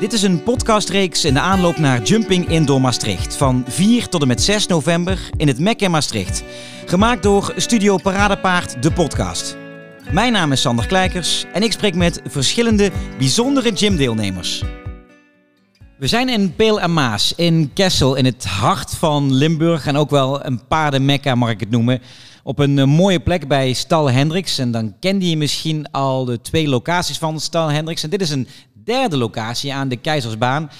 Dit is een podcastreeks in de aanloop naar Jumping Indoor Maastricht van 4 tot en met 6 november in het MEC in Maastricht. Gemaakt door Studio Paradepaard, de podcast. Mijn naam is Sander Kleikers en ik spreek met verschillende bijzondere gymdeelnemers. We zijn in Peel en Maas in Kessel in het hart van Limburg en ook wel een paardenmekka mag ik het noemen. Op een eh, mooie plek bij Stal Hendricks. En dan kende je misschien al de twee locaties van Stal Hendricks. En dit is een derde locatie aan de Keizersbaan.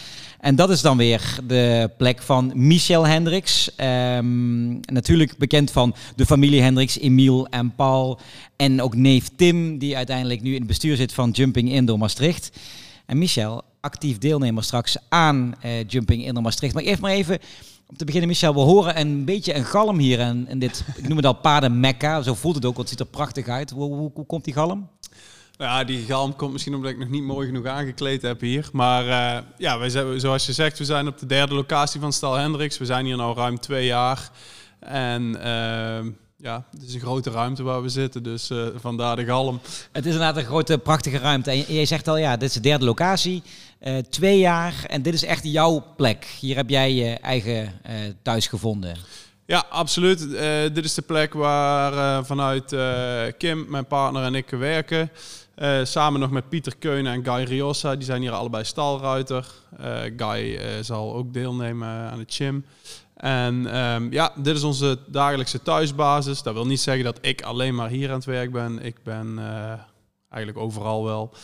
En dat is dan weer de plek van Michel Hendricks. Ehm, natuurlijk bekend van de familie Hendricks, Emiel en Paul. En ook neef Tim, die uiteindelijk nu in het bestuur zit van Jumping Indoor Maastricht. En Michel, actief deelnemer straks aan uh, Jumping Indoor Maastricht. Maar even maar even om te beginnen, Michel, we horen een beetje een galm hier en, dit, ik noem het al paden Mekka. Zo voelt het ook, want het ziet er prachtig uit. Hoe, hoe, hoe komt die galm? Ja, die galm komt misschien omdat ik nog niet mooi genoeg aangekleed heb hier. Maar uh, ja, wij zijn, zoals je zegt, we zijn op de derde locatie van Stal Hendricks. We zijn hier nu ruim twee jaar. En uh, ja, het is een grote ruimte waar we zitten, dus uh, vandaar de galm. Het is inderdaad een grote, prachtige ruimte. En jij zegt al, ja, dit is de derde locatie. twee jaar en dit is echt jouw plek. Hier heb jij je eigen thuis gevonden. Ja, absoluut. Uh, dit is de plek waar uh, vanuit uh, Kim, mijn partner en ik werken. Samen nog met Pieter Keunen en Guy Riossa. Die zijn hier allebei stalruiter. Guy zal ook deelnemen aan het gym. En um, ja, dit is onze dagelijkse thuisbasis. Dat wil niet zeggen dat ik alleen maar hier aan het werk ben. Ik ben eigenlijk overal wel.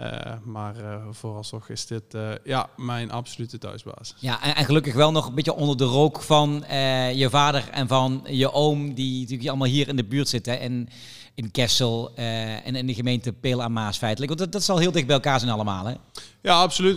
Uh, maar uh, vooralsnog is dit uh, ja, mijn absolute thuisbasis. Ja, en, en, gelukkig wel nog een beetje onder de rook van je vader en van je oom, die natuurlijk allemaal hier in de buurt zitten. En in Kessel en in de gemeente Peel aan Maas feitelijk. Want dat, dat zal heel dicht bij elkaar zijn allemaal, hè? Ja, absoluut.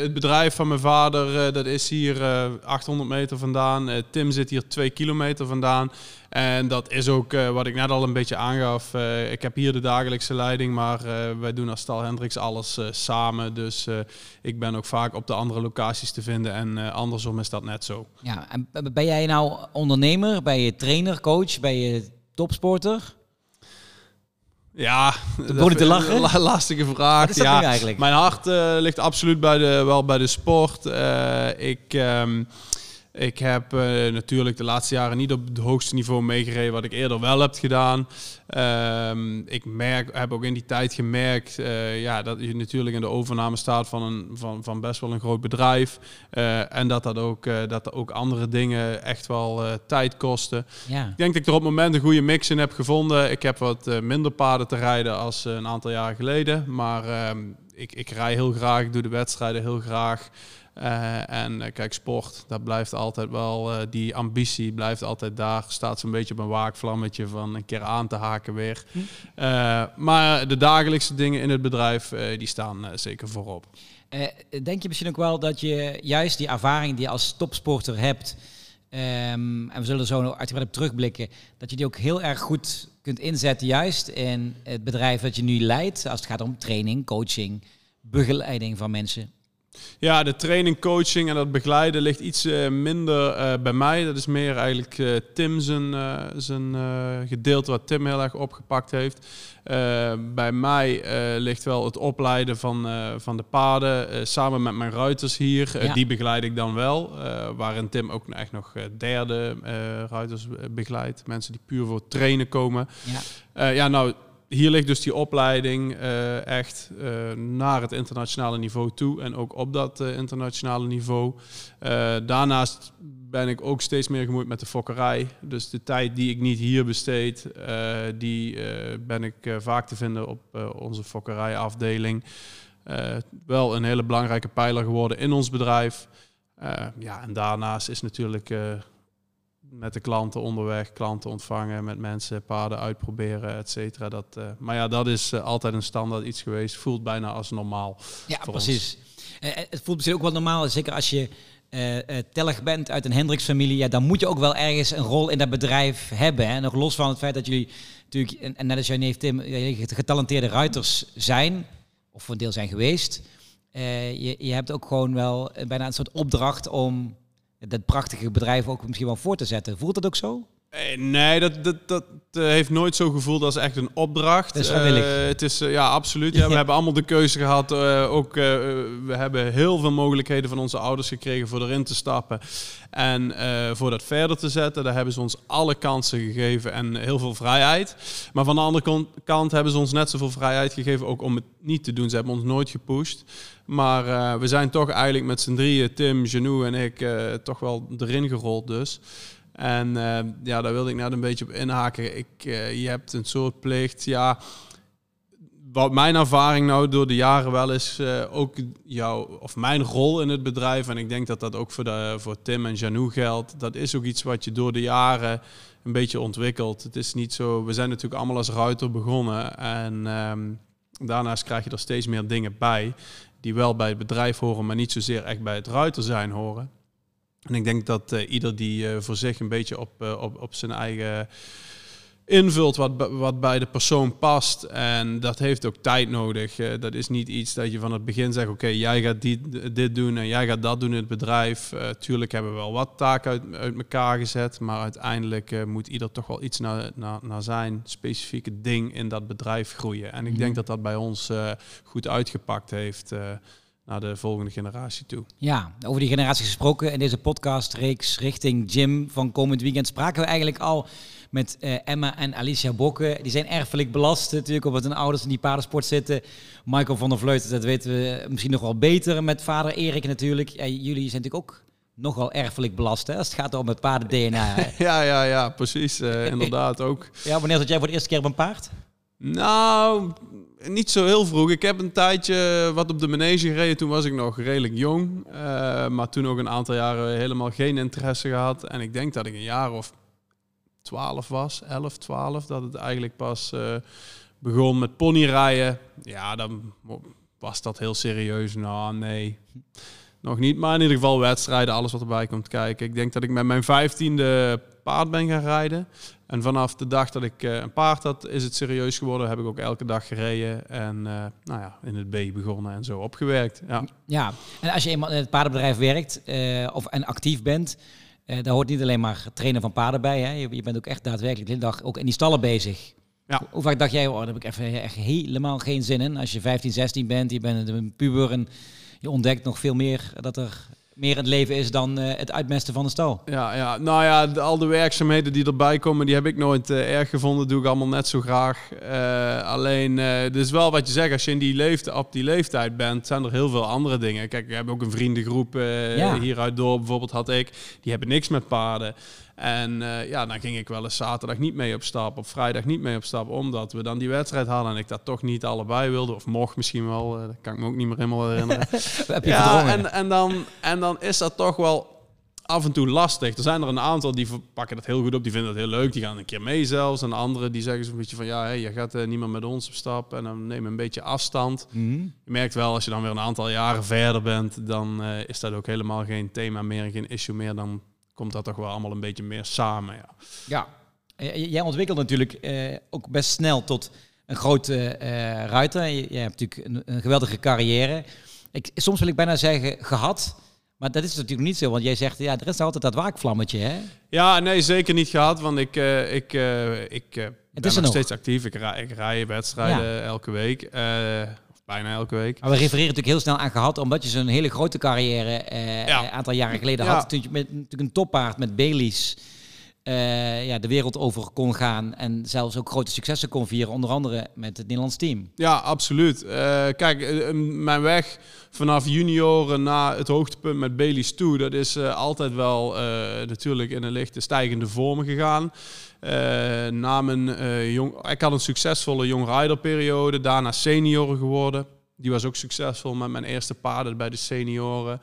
Het bedrijf van mijn vader, dat is hier 800 meter vandaan. Tim zit hier 2 kilometer vandaan. En dat is ook wat ik net al een beetje aangaf. Ik heb hier de dagelijkse leiding, maar wij doen als Stal Hendricks alles samen. Dus ik ben ook vaak op de andere locaties te vinden en andersom is dat net zo. Ja, en ben jij nou ondernemer? Ben je trainer, coach? Ben je topsporter? Ja, dat te lachen. La lastige vraag. ja, eigenlijk? Mijn hart ligt absoluut bij de, wel bij de sport. ik... Um, ik heb uh, natuurlijk de laatste jaren niet op het hoogste niveau meegereden wat ik eerder wel heb gedaan. Um, ik merk, heb ook in die tijd gemerkt uh, ja, dat je natuurlijk in de overname staat van, een, van, van best wel een groot bedrijf. Uh, en dat, dat, ook, dat er ook andere dingen echt wel tijd kosten. Ja. Ik denk dat ik er op het moment een goede mix in heb gevonden. Ik heb wat minder paarden te rijden als een aantal jaar geleden. Maar um, ik, ik rij heel graag, ik doe de wedstrijden heel graag. Uh, en uh, kijk, sport, dat blijft altijd wel, uh, die ambitie blijft altijd daar. Staat zo'n beetje op een waakvlammetje van een keer aan te haken weer. Hm. maar de dagelijkse dingen in het bedrijf, die staan zeker voorop. denk je misschien ook wel dat je juist die ervaring die je als topsporter hebt, um, en we zullen er zo uitgebreid op terugblikken, dat je die ook heel erg goed kunt inzetten juist in het bedrijf dat je nu leidt, als het gaat om training, coaching, begeleiding van mensen? Ja, de training, coaching en dat begeleiden ligt iets uh, minder uh, bij mij. Dat is meer eigenlijk uh, Tim zijn, zijn gedeelte wat Tim heel erg opgepakt heeft. bij mij ligt wel het opleiden van, van de paarden samen met mijn ruiters hier. Ja. die begeleid ik dan wel. waarin Tim ook echt nog derde ruiters begeleidt. Mensen die puur voor trainen komen. Ja, ja nou hier ligt dus die opleiding uh, echt uh, naar het internationale niveau toe en ook op dat uh, internationale niveau. daarnaast ben ik ook steeds meer gemoeid met de fokkerij. Dus de tijd die ik niet hier besteed, die ben ik vaak te vinden op onze fokkerijafdeling. wel een hele belangrijke pijler geworden in ons bedrijf. ja, en daarnaast is natuurlijk met de klanten onderweg, klanten ontvangen, met mensen paden uitproberen, et cetera. Dat, uh, maar ja, dat is uh, altijd een standaard iets geweest. Voelt bijna als normaal. Ja, precies. Uh, het voelt misschien ook wel normaal, zeker als je tellig bent uit een Hendricks-familie. Ja, dan moet je ook wel ergens een rol in dat bedrijf hebben. Hè? Nog los van het feit dat jullie natuurlijk, en, en net als jij neef Tim, getalenteerde ruiters zijn, of voor een deel zijn geweest. je, je hebt ook gewoon wel bijna een soort opdracht om dat prachtige bedrijf ook misschien wel voor te zetten. Voelt dat ook zo? Eh, Nee, dat, dat, dat eh, heeft nooit zo gevoeld als echt een opdracht. Is. Eh, het is, eh, ja, absoluut. Ja, we hebben allemaal de keuze gehad. eh, ook, we hebben heel veel mogelijkheden van onze ouders gekregen voor erin te stappen. En voor dat verder te zetten, daar hebben ze ons alle kansen gegeven en heel veel vrijheid. Maar van de andere kant hebben ze ons net zoveel vrijheid gegeven ook om het niet te doen. Ze hebben ons nooit gepusht. Maar we zijn toch eigenlijk met z'n drieën, Tim, Genou en ik, toch wel erin gerold dus. En eh, ja, daar wilde ik net een beetje op inhaken. Ik, eh, je hebt een soort plicht, ja. Wat mijn ervaring nou door de jaren wel is, eh, ook jouw, of mijn rol in het bedrijf, en ik denk dat dat ook voor, voor Tim en Janou geldt, dat is ook iets wat je door de jaren een beetje ontwikkelt. Het is niet zo, we zijn natuurlijk allemaal als ruiter begonnen en ehm, daarnaast krijg je er steeds meer dingen bij die wel bij het bedrijf horen, maar niet zozeer echt bij het ruiter zijn horen. En ik denk dat eh, ieder die eh, voor zich een beetje op, eh, op, op zijn eigen invult wat, wat bij de persoon past. En dat heeft ook tijd nodig. Dat is niet iets dat je van het begin zegt, oké, jij gaat die, dit doen en jij gaat dat doen in het bedrijf. Eh, tuurlijk hebben we wel wat taken uit, uit elkaar gezet, maar uiteindelijk moet ieder toch wel iets naar, naar, naar zijn specifieke ding in dat bedrijf groeien. En ik denk dat dat bij ons goed uitgepakt heeft naar de volgende generatie toe. Ja, over die generatie gesproken. In deze podcastreeks richting Jim van komend weekend spraken we eigenlijk al met eh, Emma en Alicia Bokke. Die zijn erfelijk belast natuurlijk, omdat hun ouders in die paardensport zitten. Michael van der Vleuten, dat weten we misschien nog wel beter met vader Erik natuurlijk. Ja, jullie zijn natuurlijk ook nogal erfelijk belast hè, als het gaat om het paarden-DNA. Ja, ja, ja, precies. eh, inderdaad ook. ja, wanneer zat jij voor de eerste keer op een paard? Nou, niet zo heel vroeg. Ik heb een tijdje wat op de manege gereden. Toen was ik nog redelijk jong. Eh, maar toen ook een aantal jaren helemaal geen interesse gehad. En ik denk dat ik een jaar of 12 was, 11, 12, dat het eigenlijk pas eh, begon met ponyrijden. Ja, dan was dat heel serieus. Nou, nee. Nog niet, maar in ieder geval wedstrijden, alles wat erbij komt kijken. Ik denk dat ik met mijn vijftiende paard ben gaan rijden. En vanaf de dag dat ik eh, een paard had, is het serieus geworden. Heb ik ook elke dag gereden. En eh, nou ja, in het B begonnen en zo opgewerkt. Ja. Ja, en als je eenmaal in het paardenbedrijf werkt eh, of en actief bent, daar hoort niet alleen maar trainen van paarden bij. Hè? Je, je bent ook echt daadwerkelijk de hele dag ook in die stallen bezig. Ja. Hoe vaak dacht jij, oh, daar heb ik even echt helemaal geen zin in. Als je 15, 16 bent, je bent een puber en je ontdekt nog veel meer dat er meer in het leven is dan eh, het uitmesten van de stal. Ja, ja, nou ja, de- al de werkzaamheden die erbij komen, die heb ik nooit eh, erg gevonden. Doe ik allemaal net zo graag. Eh, alleen, het is wel wat je zegt, als je in die leeftijd, op die leeftijd bent, zijn er heel veel andere dingen. Kijk, we hebben ook een vriendengroep hieruit door, bijvoorbeeld had ik. Die hebben niks met paarden. En eh, ja, dan ging ik wel eens zaterdag niet mee op stap, op vrijdag niet mee op stap, omdat we dan die wedstrijd hadden en ik dat toch niet allebei wilde. Of mocht misschien wel, eh, dat kan ik me ook niet meer helemaal herinneren. Heb je Ja, en, en, dan, en dan is dat toch wel af en toe lastig. Er zijn er een aantal die pakken dat heel goed op, die vinden dat heel leuk, die gaan een keer mee zelfs. En anderen die zeggen zo'n beetje van, ja, hey, je gaat eh, niet meer met ons op stap en dan neem een beetje afstand. Mhm. Je merkt wel, als je dan weer een aantal jaren verder bent, dan is dat ook helemaal geen thema meer, en geen issue meer. Dan komt dat toch wel allemaal een beetje meer samen, ja. Ja. Jij ontwikkelt natuurlijk eh, ook best snel tot een grote eh ruiter. Je, je hebt natuurlijk een, een geweldige carrière. Ik, soms wil ik bijna zeggen gehad. Maar dat is natuurlijk niet zo, want jij zegt, ja, er is altijd dat waakvlammetje, hè? Ja, nee, zeker niet gehad, want ik, eh, ik, ik ben nog nog. steeds actief. Ik, rij, ik rij wedstrijden elke week, bijna elke week. Maar we refereren natuurlijk heel snel aan gehad, omdat je zo'n hele grote carrière eh, Ja. een aantal jaren geleden Ja. had. Toen je met natuurlijk een toppaard met Baileys eh, ja, de wereld over kon gaan en zelfs ook grote successen kon vieren, onder andere met het Nederlands team. Ja, absoluut. Eh, kijk, eh, mijn weg vanaf junioren naar het hoogtepunt met Baileys toe, dat is altijd wel natuurlijk in een lichte stijgende vorm gegaan. Na mijn, jong, ik had een succesvolle jong rider periode, daarna senior geworden. Die was ook succesvol met mijn eerste paarden bij de senioren.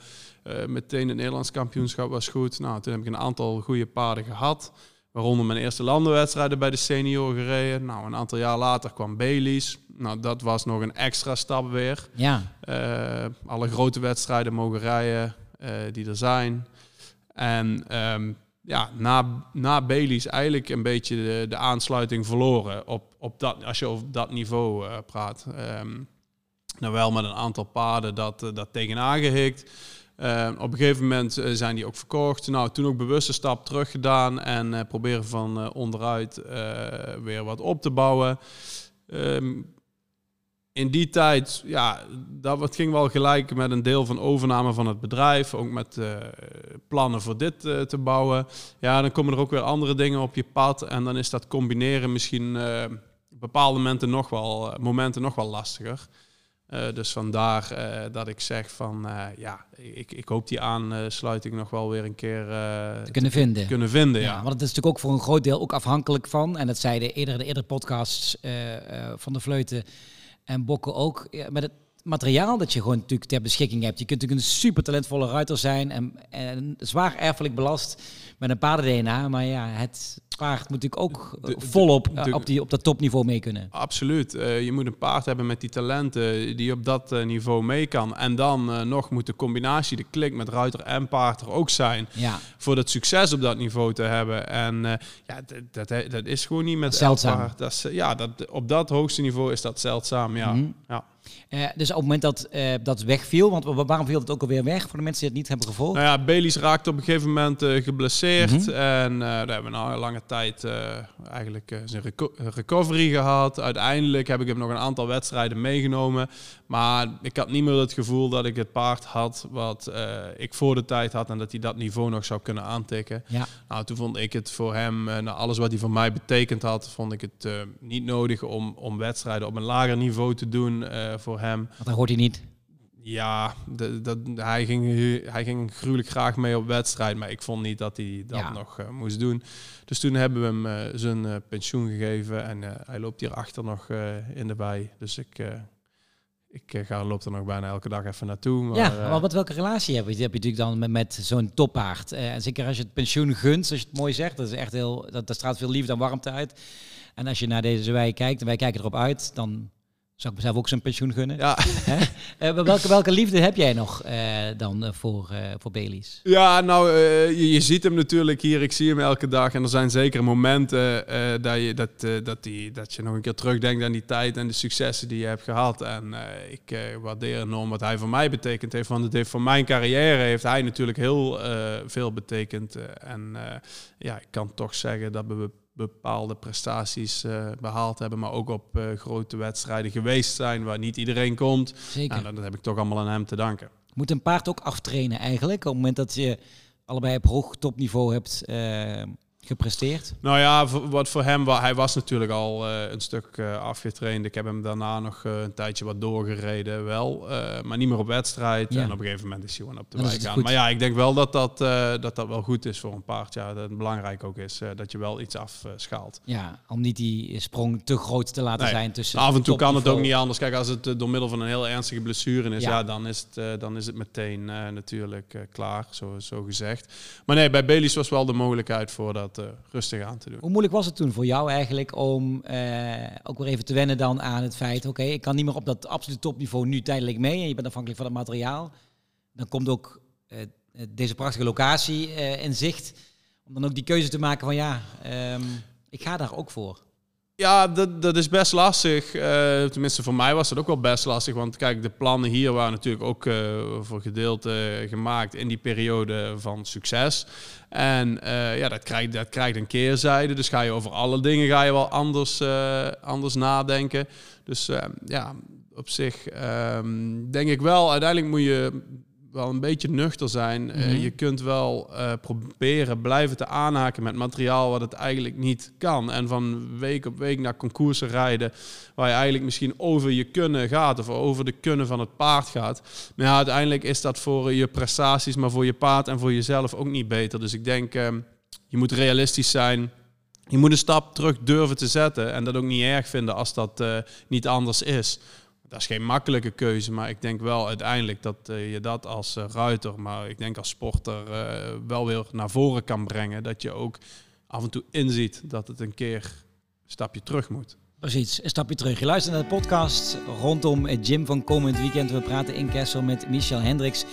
Eh, meteen het Nederlands kampioenschap was goed. Nou, toen heb ik een aantal goede paarden gehad. Waaronder mijn eerste landenwedstrijden bij de senioren gereden. Nou, een aantal jaar later kwam Baileys. Nou, dat was nog een extra stap weer. Ja, Eh, alle grote wedstrijden mogen rijden eh, die er zijn. En ehm, ja, na, na Baileys eigenlijk een beetje de, de aansluiting verloren. Op, op dat, als je over dat niveau praat. Ehm nou wel met een aantal paden dat, dat tegenaan gehikt. Uh, op een gegeven moment uh, zijn die ook verkocht. Nou, toen ook bewuste stap terug gedaan en uh, proberen van onderuit weer wat op te bouwen. Um, in die tijd, ja, dat ging wel gelijk met een deel van overname van het bedrijf. Ook met plannen voor dit te bouwen. Ja, dan komen er ook weer andere dingen op je pad. En dan is dat combineren misschien bepaalde momenten nog wel, momenten nog wel lastiger. Uh, dus vandaar uh, dat ik zeg van uh, ja, ik, ik hoop die aansluiting nog wel weer een keer te kunnen vinden. Kunnen vinden ja. ja. Want het is natuurlijk ook voor een groot deel ook afhankelijk van, en dat zeiden eerder de eerdere podcasts van de Vleuten en Bokken ook, met het materiaal dat je gewoon natuurlijk ter beschikking hebt. Je kunt natuurlijk een super talentvolle ruiter zijn en, en zwaar erfelijk belast met een paarden-DNA. Maar ja, het paard moet natuurlijk ook de, volop de, op, die, op dat topniveau mee kunnen. Absoluut. Uh, je moet een paard hebben met die talenten die op dat uh, niveau mee kan. En dan uh, nog moet de combinatie, de klik met ruiter en paard er ook zijn. Ja. Voor dat succes op dat niveau te hebben. En ja, dat, dat, dat, is gewoon niet met zeldzaam. Paard. Dat is, ja, dat, op dat hoogste niveau is dat zeldzaam. Ja. Mm -hmm. ja. Uh, dus op het moment dat uh, dat wegviel, want waarom viel het ook alweer weg voor de mensen die het niet hebben gevolgd? Nou ja, Baileys raakte op een gegeven moment uh, geblesseerd. Mm -hmm. En daar hebben we nou een lange tijd eigenlijk zijn reco recovery gehad. Uiteindelijk heb ik hem nog een aantal wedstrijden meegenomen. Maar ik had niet meer het gevoel dat ik het paard had wat ik voor de tijd had. En dat hij dat niveau nog zou kunnen aantikken. Ja. Nou, toen vond ik het voor hem, na alles wat hij voor mij betekend had, vond ik het niet nodig om, om wedstrijden op een lager niveau te doen voor hem. Want dan hoort hij niet. Ja, de, dat, hij, ging, hij ging gruwelijk graag mee op wedstrijd, maar ik vond niet dat hij dat nog uh, moest doen. Dus toen hebben we hem uh, zijn uh, pensioen gegeven en hij loopt hier achter nog in de bij. Dus ik, ik ga, loop er nog bijna elke dag even naartoe. Maar, ja, maar wat, welke relatie heb je? Die heb je natuurlijk dan met, met zo'n toppaard. en zeker als je het pensioen gunt, zoals je het mooi zegt, dat is echt heel, dat, dat straalt veel liefde en warmte uit. En als je naar deze wij kijkt, en wij kijken erop uit, dan zou ik mezelf ook zijn pensioen gunnen. Ja. uh, welke, welke liefde heb jij nog uh, dan uh, voor, voor Baileys? Ja, nou, je, je, ziet hem natuurlijk hier. Ik zie hem elke dag. En er zijn zeker momenten dat, je, dat, dat, die, dat je nog een keer terugdenkt aan die tijd en de successen die je hebt gehad. En ik waardeer enorm wat hij voor mij betekend heeft. Want het heeft voor mijn carrière heeft hij natuurlijk heel veel betekend. en ja, ik kan toch zeggen dat we bepaalde prestaties uh, behaald hebben, maar ook op uh, grote wedstrijden geweest zijn waar niet iedereen komt. Zeker. Nou, dat heb ik toch allemaal aan hem te danken. Moet een paard ook aftrainen eigenlijk, op het moment dat je allebei op hoog topniveau hebt uh, gepresteerd? Nou ja, wat voor hem, hij was natuurlijk al uh, een stuk uh, afgetraind. Ik heb hem daarna nog uh, een tijdje wat doorgereden, wel. maar niet meer op wedstrijd. Ja. En op een gegeven moment is hij gewoon op de wijk gaan. Maar ja, ik denk wel dat dat, dat dat wel goed is voor een paard. Ja, dat het belangrijk ook is dat je wel iets afschaalt. ja, om niet die sprong te groot te laten nee. zijn tussen. Af en toe kan het ook niet anders. Kijk, als het door middel van een heel ernstige blessure is, ja, ja dan, is het, dan is het meteen natuurlijk klaar, zo, zo gezegd. Maar nee, bij Baileys was wel de mogelijkheid voor dat uh, rustig aan te doen. Hoe moeilijk was het toen voor jou eigenlijk om uh, ook weer even te wennen dan aan het feit, oké, ik kan niet meer op dat absolute topniveau nu tijdelijk mee en je bent afhankelijk van het materiaal. Dan komt ook uh, deze prachtige locatie in zicht, om dan ook die keuze te maken van ja, um, ik ga daar ook voor. Ja, dat, dat is best lastig. Uh, tenminste, voor mij was dat ook wel best lastig. Want kijk, de plannen hier waren natuurlijk ook uh, voor gedeelte gemaakt in die periode van succes. En uh, ja, dat krijgt, dat krijgt een keerzijde. Dus ga je over alle dingen ga je wel anders, anders nadenken. Dus ja, op zich um, denk ik wel, uiteindelijk moet je wel een beetje nuchter zijn. Mm -hmm. uh, je kunt wel uh, proberen blijven te aanhaken met materiaal wat het eigenlijk niet kan. En van week op week naar concoursen rijden, waar je eigenlijk misschien over je kunnen gaat of over de kunnen van het paard gaat. Maar ja, uiteindelijk is dat voor je prestaties, maar voor je paard en voor jezelf ook niet beter. Dus ik denk, uh, je moet realistisch zijn. Je moet een stap terug durven te zetten en dat ook niet erg vinden als dat niet anders is. Dat is geen makkelijke keuze, maar ik denk wel uiteindelijk dat uh, je dat als uh, ruiter, maar ik denk als sporter uh, wel weer naar voren kan brengen. Dat je ook af en toe inziet dat het een keer een stapje terug moet. Precies, een stapje terug. Je luistert naar de podcast rondom het gym van komend weekend. We praten in Kessel met Michel Hendricks.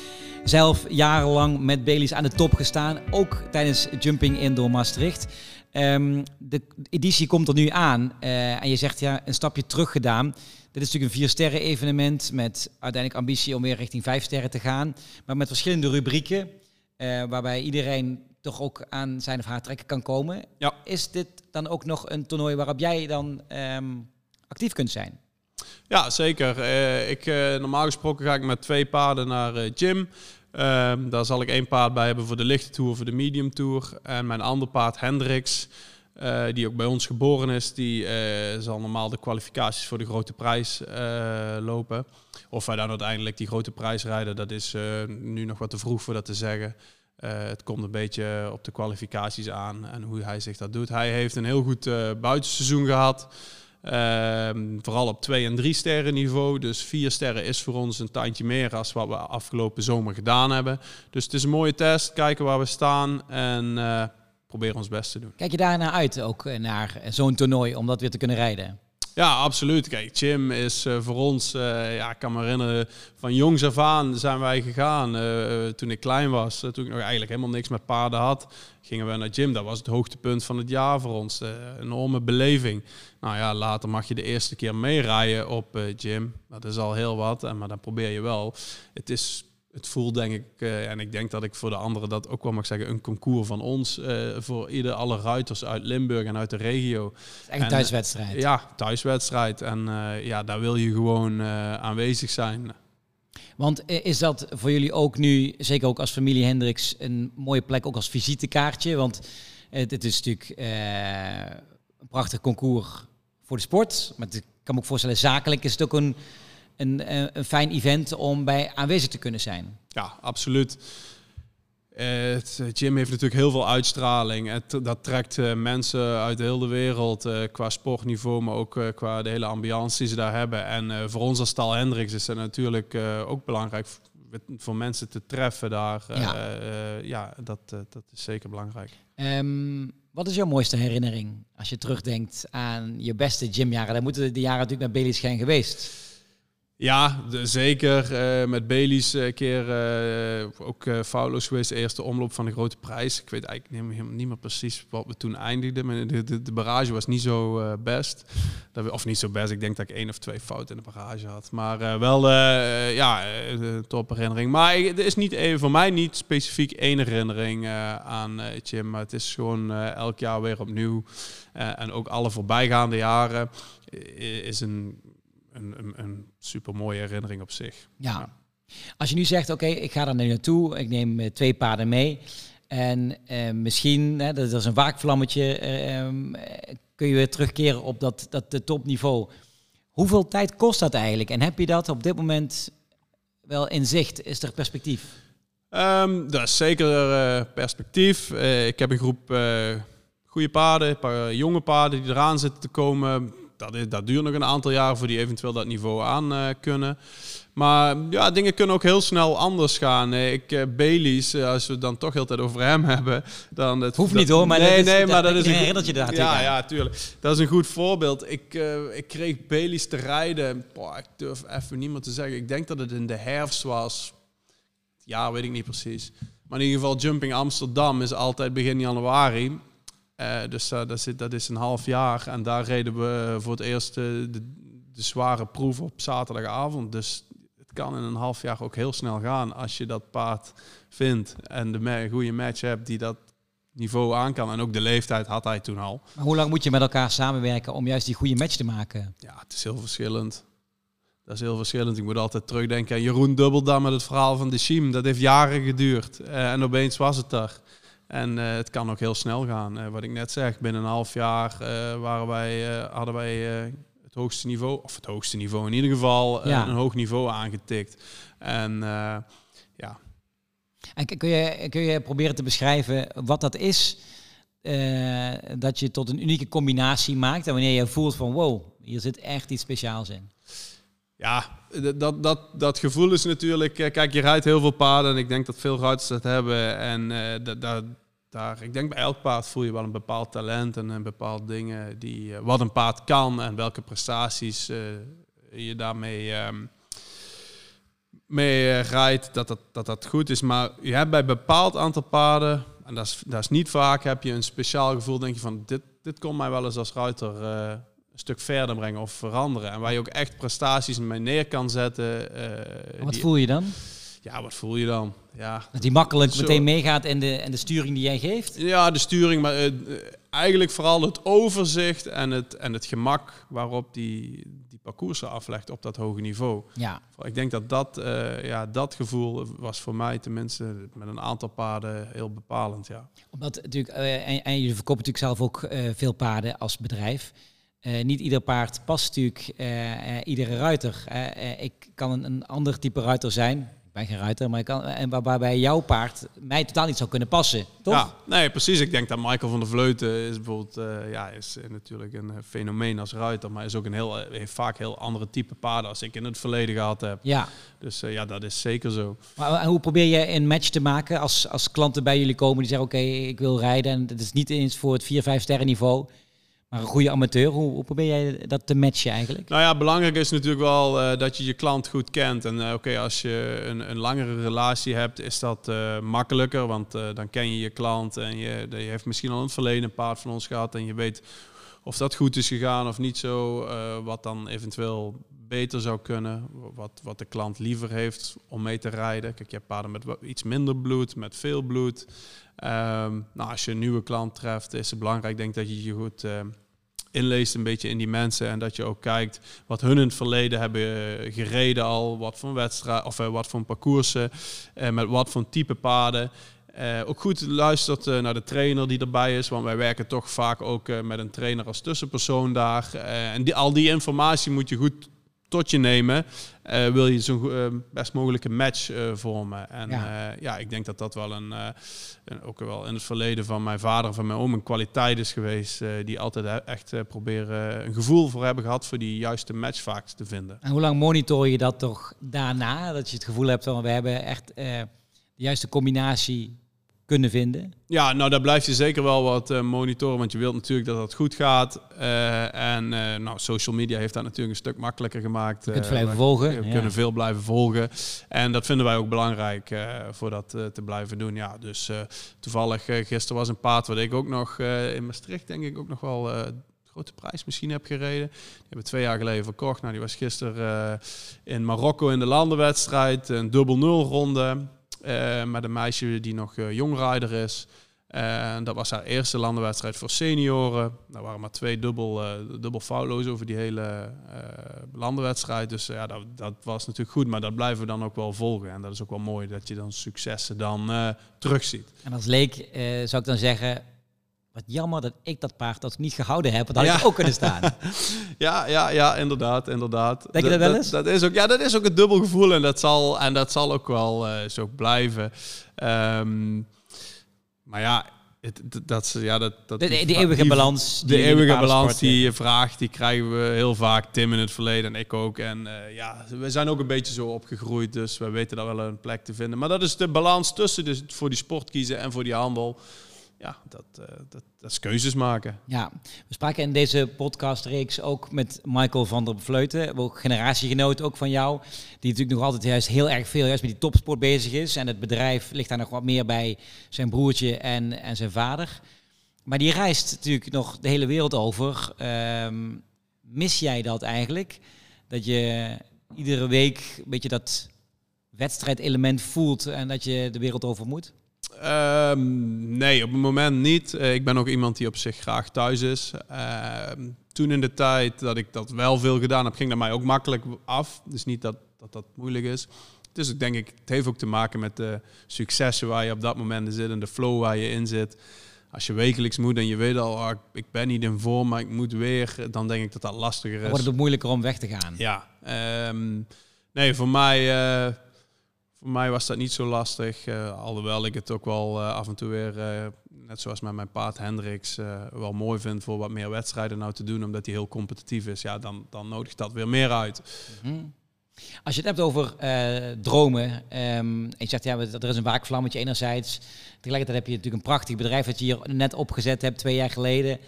Zelf jarenlang met Baileys aan de top gestaan, ook tijdens Jumping Indoor Maastricht. Ehm, de editie komt er nu aan eh, en je zegt ja, een stapje terug gedaan. Dit is natuurlijk een vier sterren evenement met uiteindelijk ambitie om weer richting vijf sterren te gaan. Maar met verschillende rubrieken, uh, waarbij iedereen toch ook aan zijn of haar trekken kan komen. Ja. Is dit dan ook nog een toernooi waarop jij dan ehm, actief kunt zijn? Ja, zeker. Uh, ik, normaal gesproken ga ik met twee paarden naar gym. Um, daar zal ik één paard bij hebben voor de lichte tour, voor de medium tour. En mijn andere paard, Hendrix, uh, die ook bij ons geboren is, die uh, zal normaal de kwalificaties voor de grote prijs uh, lopen. Of wij dan uiteindelijk die grote prijs rijden, dat is nu nog wat te vroeg voor dat te zeggen. het komt een beetje op de kwalificaties aan en hoe hij zich dat doet. Hij heeft een heel goed buitenseizoen gehad. Ehm, vooral op 2 en 3 sterren niveau. Dus 4 sterren is voor ons een tandje meer als wat we afgelopen zomer gedaan hebben. Dus het is een mooie test. Kijken waar we staan en uh, proberen ons best te doen. Kijk je daarna uit ook eh, naar zo'n toernooi om dat weer te kunnen rijden? Ja, absoluut. Kijk, Jim is uh, voor ons, uh, ja, ik kan me herinneren, van jongs af aan zijn wij gegaan. Uh, toen ik klein was, toen ik nog eigenlijk helemaal niks met paarden had, gingen we naar Jim. Dat was het hoogtepunt van het jaar voor ons. een enorme beleving. Nou ja, later mag je de eerste keer meerijden op Jim. Dat is al heel wat, maar dan probeer je wel. Het is het voelt denk ik, uh, en ik denk dat ik voor de anderen dat ook wel mag zeggen, een concours van ons. Uh, voor ieder, alle ruiters uit Limburg en uit de regio. echt een thuiswedstrijd. ja, thuiswedstrijd. En uh, ja, daar wil je gewoon aanwezig zijn. Want is dat voor jullie ook nu, zeker ook als familie Hendricks, een mooie plek ook als visitekaartje? Want het is natuurlijk een prachtig concours voor de sport. Maar ik kan me ook voorstellen, zakelijk is het ook een een, eh, een fijn event om bij aanwezig te kunnen zijn. Ja, absoluut. Het gym heeft natuurlijk heel veel uitstraling. Het, dat trekt uh, mensen uit heel de wereld uh, qua sportniveau, maar ook qua de hele ambiance die ze daar hebben. En voor ons als Stal Hendricks is het natuurlijk ook belangrijk voor mensen te treffen daar. Ja, ja dat, dat is zeker belangrijk. Um, wat is jouw mooiste herinnering als je terugdenkt aan je beste gymjaren? Daar moeten de jaren natuurlijk naar Bailey's zijn geweest. Ja, zeker. Uh, met Baileys een uh, keer uh, ook uh, foutloos geweest. Eerste omloop van de grote prijs. Ik weet eigenlijk niet, niet meer precies wat we toen eindigden. Maar de, de, de barrage was niet zo best. Dat we, of niet zo best. Ik denk dat ik één of twee fouten in de barrage had. Maar wel, ja, top herinnering. Maar er is niet even, voor mij niet specifiek één herinnering aan Jim. Maar het is gewoon elk jaar weer opnieuw. en ook alle voorbijgaande jaren is een een, een, een super mooie herinnering op zich. Ja. Als je nu zegt, oké, ik ga er nu naartoe, ik neem uh, twee paarden mee. En uh, misschien, hè, dat is een waakvlammetje, uh, kun je weer terugkeren op dat, dat de topniveau. Hoeveel tijd kost dat eigenlijk? En heb je dat op dit moment wel in zicht? Is er perspectief? Um, dat is zeker perspectief. ik heb een groep goede paarden, een paar jonge paarden die eraan zitten te komen dat, is, dat duurt nog een aantal jaar voor die eventueel dat niveau aan uh, kunnen. Maar ja, dingen kunnen ook heel snel anders gaan. Ik, uh, Baileys, uh, als we het dan toch heel tijd over hem hebben, dan... Het, Hoeft niet hoor, maar nee, dat is, nee, maar dat is... herinnert je daar Ja, ja, tuurlijk. Dat is een goed voorbeeld. Ik, uh, ik kreeg Baileys te rijden, boah, ik durf even niet meer te zeggen. Ik denk dat het in de herfst was. Ja, weet ik niet precies. Maar in ieder geval, Jumping Amsterdam is altijd begin januari. Uh, dus uh, dat, zit, dat is een half jaar. En daar reden we voor het eerst de, de, zware proef op zaterdagavond. Dus het kan in een half jaar ook heel snel gaan als je dat paard vindt. En de goede match hebt die dat niveau aan kan. En ook de leeftijd had hij toen al. Maar hoe lang moet je met elkaar samenwerken om juist die goede match te maken? Ja, het is heel verschillend. Dat is heel verschillend. Ik moet altijd terugdenken aan Jeroen Dubbeldam met het verhaal van de Schiem. Dat heeft jaren geduurd. Uh, en opeens was het daar. En uh, het kan ook heel snel gaan. Uh, wat ik net zeg, binnen een half jaar uh, waren wij, hadden wij het hoogste niveau, of het hoogste niveau in ieder geval, ja. een hoog niveau aangetikt. En ja. En kun je, kun je proberen te beschrijven wat dat is? dat je tot een unieke combinatie maakt en wanneer je voelt van wow, hier zit echt iets speciaals in. Ja, dat, dat, dat gevoel is natuurlijk... Kijk, je rijdt heel veel paarden en ik denk dat veel ruiters dat hebben. En uh, dat, daar, ik denk bij elk paard voel je wel een bepaald talent en een bepaald dingen die, uh, wat een paard kan en welke prestaties uh, je daarmee um, mee rijdt, dat dat, dat dat goed is. Maar je hebt bij een bepaald aantal paarden, en dat is, dat is niet vaak, heb je een speciaal gevoel, denk je van, dit, dit kon mij wel eens als ruiter uh, een stuk verder brengen of veranderen. En waar je ook echt prestaties mee neer kan zetten. wat die, voel je dan? Ja, wat voel je dan? Ja, dat die makkelijk meteen meegaat in de, in de sturing die jij geeft? Ja, de sturing, maar uh, eigenlijk vooral het overzicht en het, en het gemak waarop die, die parcoursen aflegt op dat hoge niveau. Ja. Ik denk dat dat, uh, ja, dat gevoel was voor mij tenminste met een aantal paarden heel bepalend. Ja. Omdat natuurlijk, uh, en, en je verkoopt natuurlijk zelf ook veel paarden als bedrijf. niet ieder paard past natuurlijk iedere ruiter. ik kan een, een ander type ruiter zijn, ben geen ruiter, maar ik kan, en waar, waarbij jouw paard mij totaal niet zou kunnen passen, toch? Ja, nee, precies. Ik denk dat Michael van der Vleuten is bijvoorbeeld, uh, ja, is natuurlijk een eh, fenomeen als ruiter, maar is ook een heel, eh, heeft vaak heel andere type paarden als ik in het verleden gehad heb. Ja. Dus uh, ja, dat is zeker zo. Maar hoe probeer je een match te maken als, als klanten bij jullie komen die zeggen, oké, ik wil rijden en het is niet eens voor het 4, 5 sterren niveau. Een goede amateur, hoe, hoe, probeer jij dat te matchen eigenlijk? Nou ja, belangrijk is natuurlijk wel uh, dat je je klant goed kent. En uh, oké, als je een, een, langere relatie hebt, is dat uh, makkelijker. Want dan ken je je klant en je, je heeft misschien al in het verleden een paard van ons gehad. En je weet of dat goed is gegaan of niet zo. wat dan eventueel beter zou kunnen. Wat, wat de klant liever heeft om mee te rijden. Kijk, je hebt paarden met iets minder bloed, met veel bloed. Um, nou, als je een nieuwe klant treft, is het belangrijk denk dat je je goed inleest een beetje in die mensen en dat je ook kijkt wat hun in het verleden hebben eh, gereden al, wat voor wedstrijd of uh, wat voor parcoursen, uh, met wat voor type paden. Ook goed luistert naar de trainer die erbij is, want wij werken toch vaak ook met een trainer als tussenpersoon daar. en die, al die informatie moet je goed tot je nemen, uh, wil je zo'n uh, best mogelijke match uh, vormen. En ja. ja. ik denk dat dat wel een, een, ook wel in het verleden van mijn vader en van mijn oom een kwaliteit is geweest, die altijd echt proberen een gevoel voor hebben gehad voor die juiste match vaak te vinden. En hoe lang monitor je dat toch daarna, dat je het gevoel hebt van we hebben echt de juiste combinatie kunnen vinden? Ja, nou daar blijf je zeker wel wat uh, monitoren, want je wilt natuurlijk dat het goed gaat. Uh, en uh, nou, social media heeft dat natuurlijk een stuk makkelijker gemaakt. Je kunt blijven volgen. We kunnen veel blijven volgen. En dat vinden wij ook belangrijk voor dat te blijven doen. Ja, dus toevallig gisteren was een paard wat ik ook nog in Maastricht, denk ik, ook nog wel grote prijs misschien heb gereden. Die hebben we twee jaar geleden verkocht. Nou, die was gisteren in Marokko in de landenwedstrijd. Een dubbel nul ronde. Uh, met een meisje die nog uh, jongrijder is. En dat was haar eerste landenwedstrijd voor senioren. Daar waren maar twee dubbel, uh, dubbel foutloos over die hele landenwedstrijd. Dus ja, dat, dat, was natuurlijk goed. Maar dat blijven we dan ook wel volgen. En dat is ook wel mooi dat je dan successen dan terugziet. En als leek zou ik dan zeggen, wat jammer dat ik dat paard dat niet gehouden heb. Want dat had ik ook kunnen staan. ja, ja, ja, inderdaad, inderdaad. Denk je dat wel eens? Dat, is ook, ja, dat is ook het dubbel gevoel en dat zal, en dat zal ook wel uh, zo blijven. Um, maar ja, het, dat, ja, dat, dat, de, de eeuwige balans. De eeuwige balans die je vraagt, die krijgen we heel vaak. Tim in het verleden en ik ook. En uh, ja, we zijn ook een beetje zo opgegroeid, dus we weten daar wel een plek te vinden. Maar dat is de balans tussen dus voor die sport kiezen en voor die handel ja, dat, uh, dat, dat is keuzes maken. Ja, we spraken in deze podcastreeks ook met Michael van der Vleuten, ook generatiegenoot ook van jou, die natuurlijk nog altijd juist heel erg veel juist met die topsport bezig is. En het bedrijf ligt daar nog wat meer bij zijn broertje en, en zijn vader. Maar die reist natuurlijk nog de hele wereld over. Um, mis jij dat eigenlijk? Dat je iedere week een beetje dat wedstrijdelement voelt en dat je de wereld over moet? Um, nee, op het moment niet. Uh, ik ben ook iemand die op zich graag thuis is. Uh, toen in de tijd dat ik dat wel veel gedaan heb, ging dat mij ook makkelijk af. Dus niet dat dat, dat moeilijk is. Dus ik denk, ik, het heeft ook te maken met de successen waar je op dat moment in zit en de flow waar je in zit. Als je wekelijks moet en je weet al, oh, ik ben niet in vorm, maar ik moet weer, dan denk ik dat dat lastiger is. Dan wordt het moeilijker om weg te gaan. Ja. Um, nee, voor mij... Uh, voor mij was dat niet zo lastig. Uh, alhoewel ik het ook wel uh, af en toe weer, uh, net zoals met mijn paard Hendricks, wel mooi vind voor wat meer wedstrijden nou te doen, omdat hij heel competitief is. Ja, dan, dan nodigt dat weer meer uit. -hmm. Als je het hebt over dromen, um, en je zegt ja, er is een waakvlammetje enerzijds. Tegelijkertijd heb je natuurlijk een prachtig bedrijf dat je hier net opgezet hebt twee jaar geleden.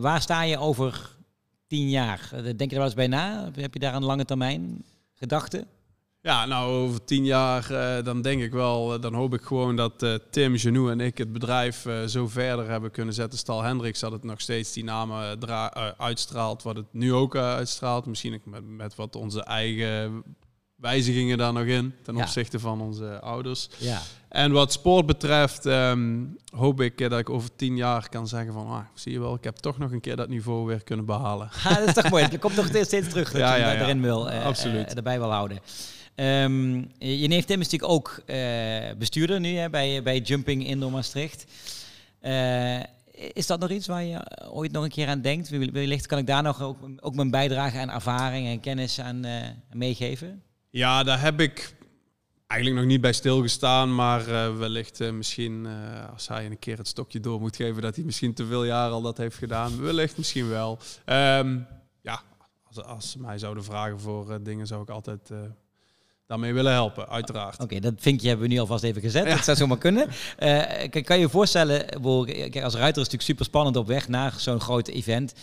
waar sta je over tien jaar? Denk je er wel eens bij na? Heb je daar een lange termijn gedachten? Ja, nou, over tien jaar uh, dan denk ik wel, uh, dan hoop ik gewoon dat uh, Tim, Genoe en ik het bedrijf zo verder hebben kunnen zetten. Stal Hendricks dat het nog steeds die namen uitstraalt, wat het nu ook uitstraalt. Misschien met, met wat onze eigen wijzigingen daar nog in ten opzichte van onze ouders. Ja. En wat sport betreft um, hoop ik dat ik over tien jaar kan zeggen van, ah, zie je wel, ik heb toch nog een keer dat niveau weer kunnen behalen. Ja, dat is toch mooi. Je komt nog steeds terug dat ja, je ja, erin wil, Absoluut. erbij wil houden. Um, je neef Tim is natuurlijk ook uh, bestuurder nu hè, bij, bij Jumping Indoor Maastricht. Uh, is dat nog iets waar je ooit nog een keer aan denkt? Wellicht kan ik daar nog ook, mijn bijdrage aan ervaring en kennis aan meegeven? Ja, daar heb ik eigenlijk nog niet bij stilgestaan. Maar wellicht misschien als hij een keer het stokje door moet geven... dat hij misschien te veel jaar al dat heeft gedaan. Wellicht misschien wel. Um, ja, als, als ze mij zouden vragen voor dingen zou ik altijd daarmee willen helpen, uiteraard. Oké, dat vinkje hebben we nu alvast even gezet. Dat zou zomaar kunnen. Uh, kan je je voorstellen, kijk, als ruiter is het natuurlijk super spannend op weg naar zo'n groot event.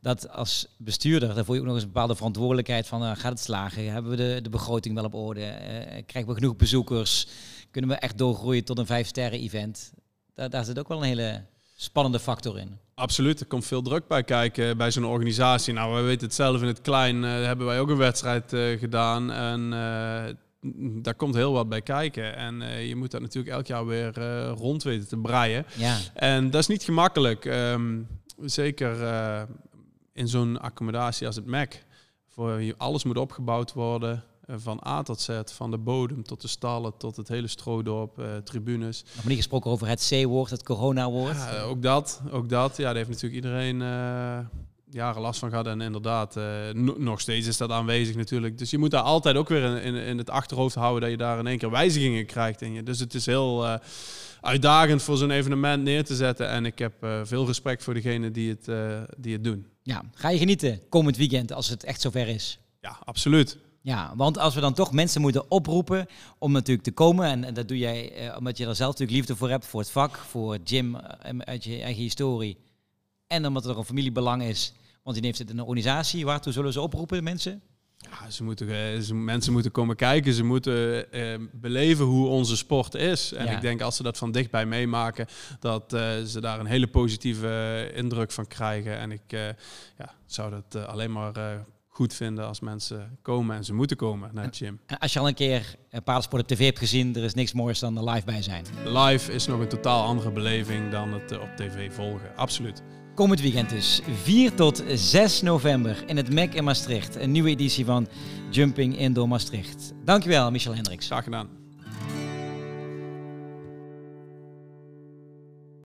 Dat als bestuurder, daar voel je ook nog eens een bepaalde verantwoordelijkheid van, uh, gaat het slagen? Hebben we de, de begroting wel op orde? Uh, krijgen we genoeg bezoekers? Kunnen we echt doorgroeien tot een vijf sterren event? Daar, daar zit ook wel een hele spannende factor in. Absoluut, er komt veel druk bij kijken bij zo'n organisatie. Nou, we weten het zelf in het klein, uh, hebben wij ook een wedstrijd uh, gedaan. En uh, daar komt heel wat bij kijken. En je moet dat natuurlijk elk jaar weer rond weten te breien. Ja. En dat is niet gemakkelijk. Um, zeker in zo'n accommodatie als het MEC. Voor alles moet opgebouwd worden. Eh, van A tot Z, van de bodem tot de stallen, tot het hele stroodorp, uh, tribunes. Nog niet gesproken over het C-woord, het corona-woord. Ja, ook dat, ook dat. Ja, daar heeft natuurlijk iedereen uh, jaren last van gehad. En inderdaad, uh, nog steeds is dat aanwezig natuurlijk. Dus je moet daar altijd ook weer in, in, in, het achterhoofd houden dat je daar in één keer wijzigingen krijgt in je. Dus het is heel uitdagend voor zo'n evenement neer te zetten. En ik heb veel respect voor degenen die het, die het doen. Ja, ga je genieten komend weekend als het echt zover is? Ja, absoluut. Ja, want als we dan toch mensen moeten oproepen om natuurlijk te komen, en, dat doe jij eh, omdat je er zelf natuurlijk liefde voor hebt, voor het vak, voor Jim uh, uit je eigen historie, en omdat er een familiebelang is, want die heeft het in een organisatie, waartoe zullen ze oproepen, mensen? Ja, ze moeten, uh, ze, mensen moeten komen kijken, ze moeten beleven hoe onze sport is. En ik denk als ze dat van dichtbij meemaken, dat ze daar een hele positieve indruk van krijgen. En ik ja, zou dat alleen maar goed vinden als mensen komen en ze moeten komen naar het gym. Als je al een keer een paardensport op tv hebt gezien, er is niks moois dan er live bij zijn. Live is nog een totaal andere beleving dan het eh, op tv volgen, absoluut. Komend weekend dus, 4 tot 6 november in het MEC in Maastricht. Een nieuwe editie van Jumping Indoor Maastricht. Dankjewel, Michel Hendricks. Graag gedaan.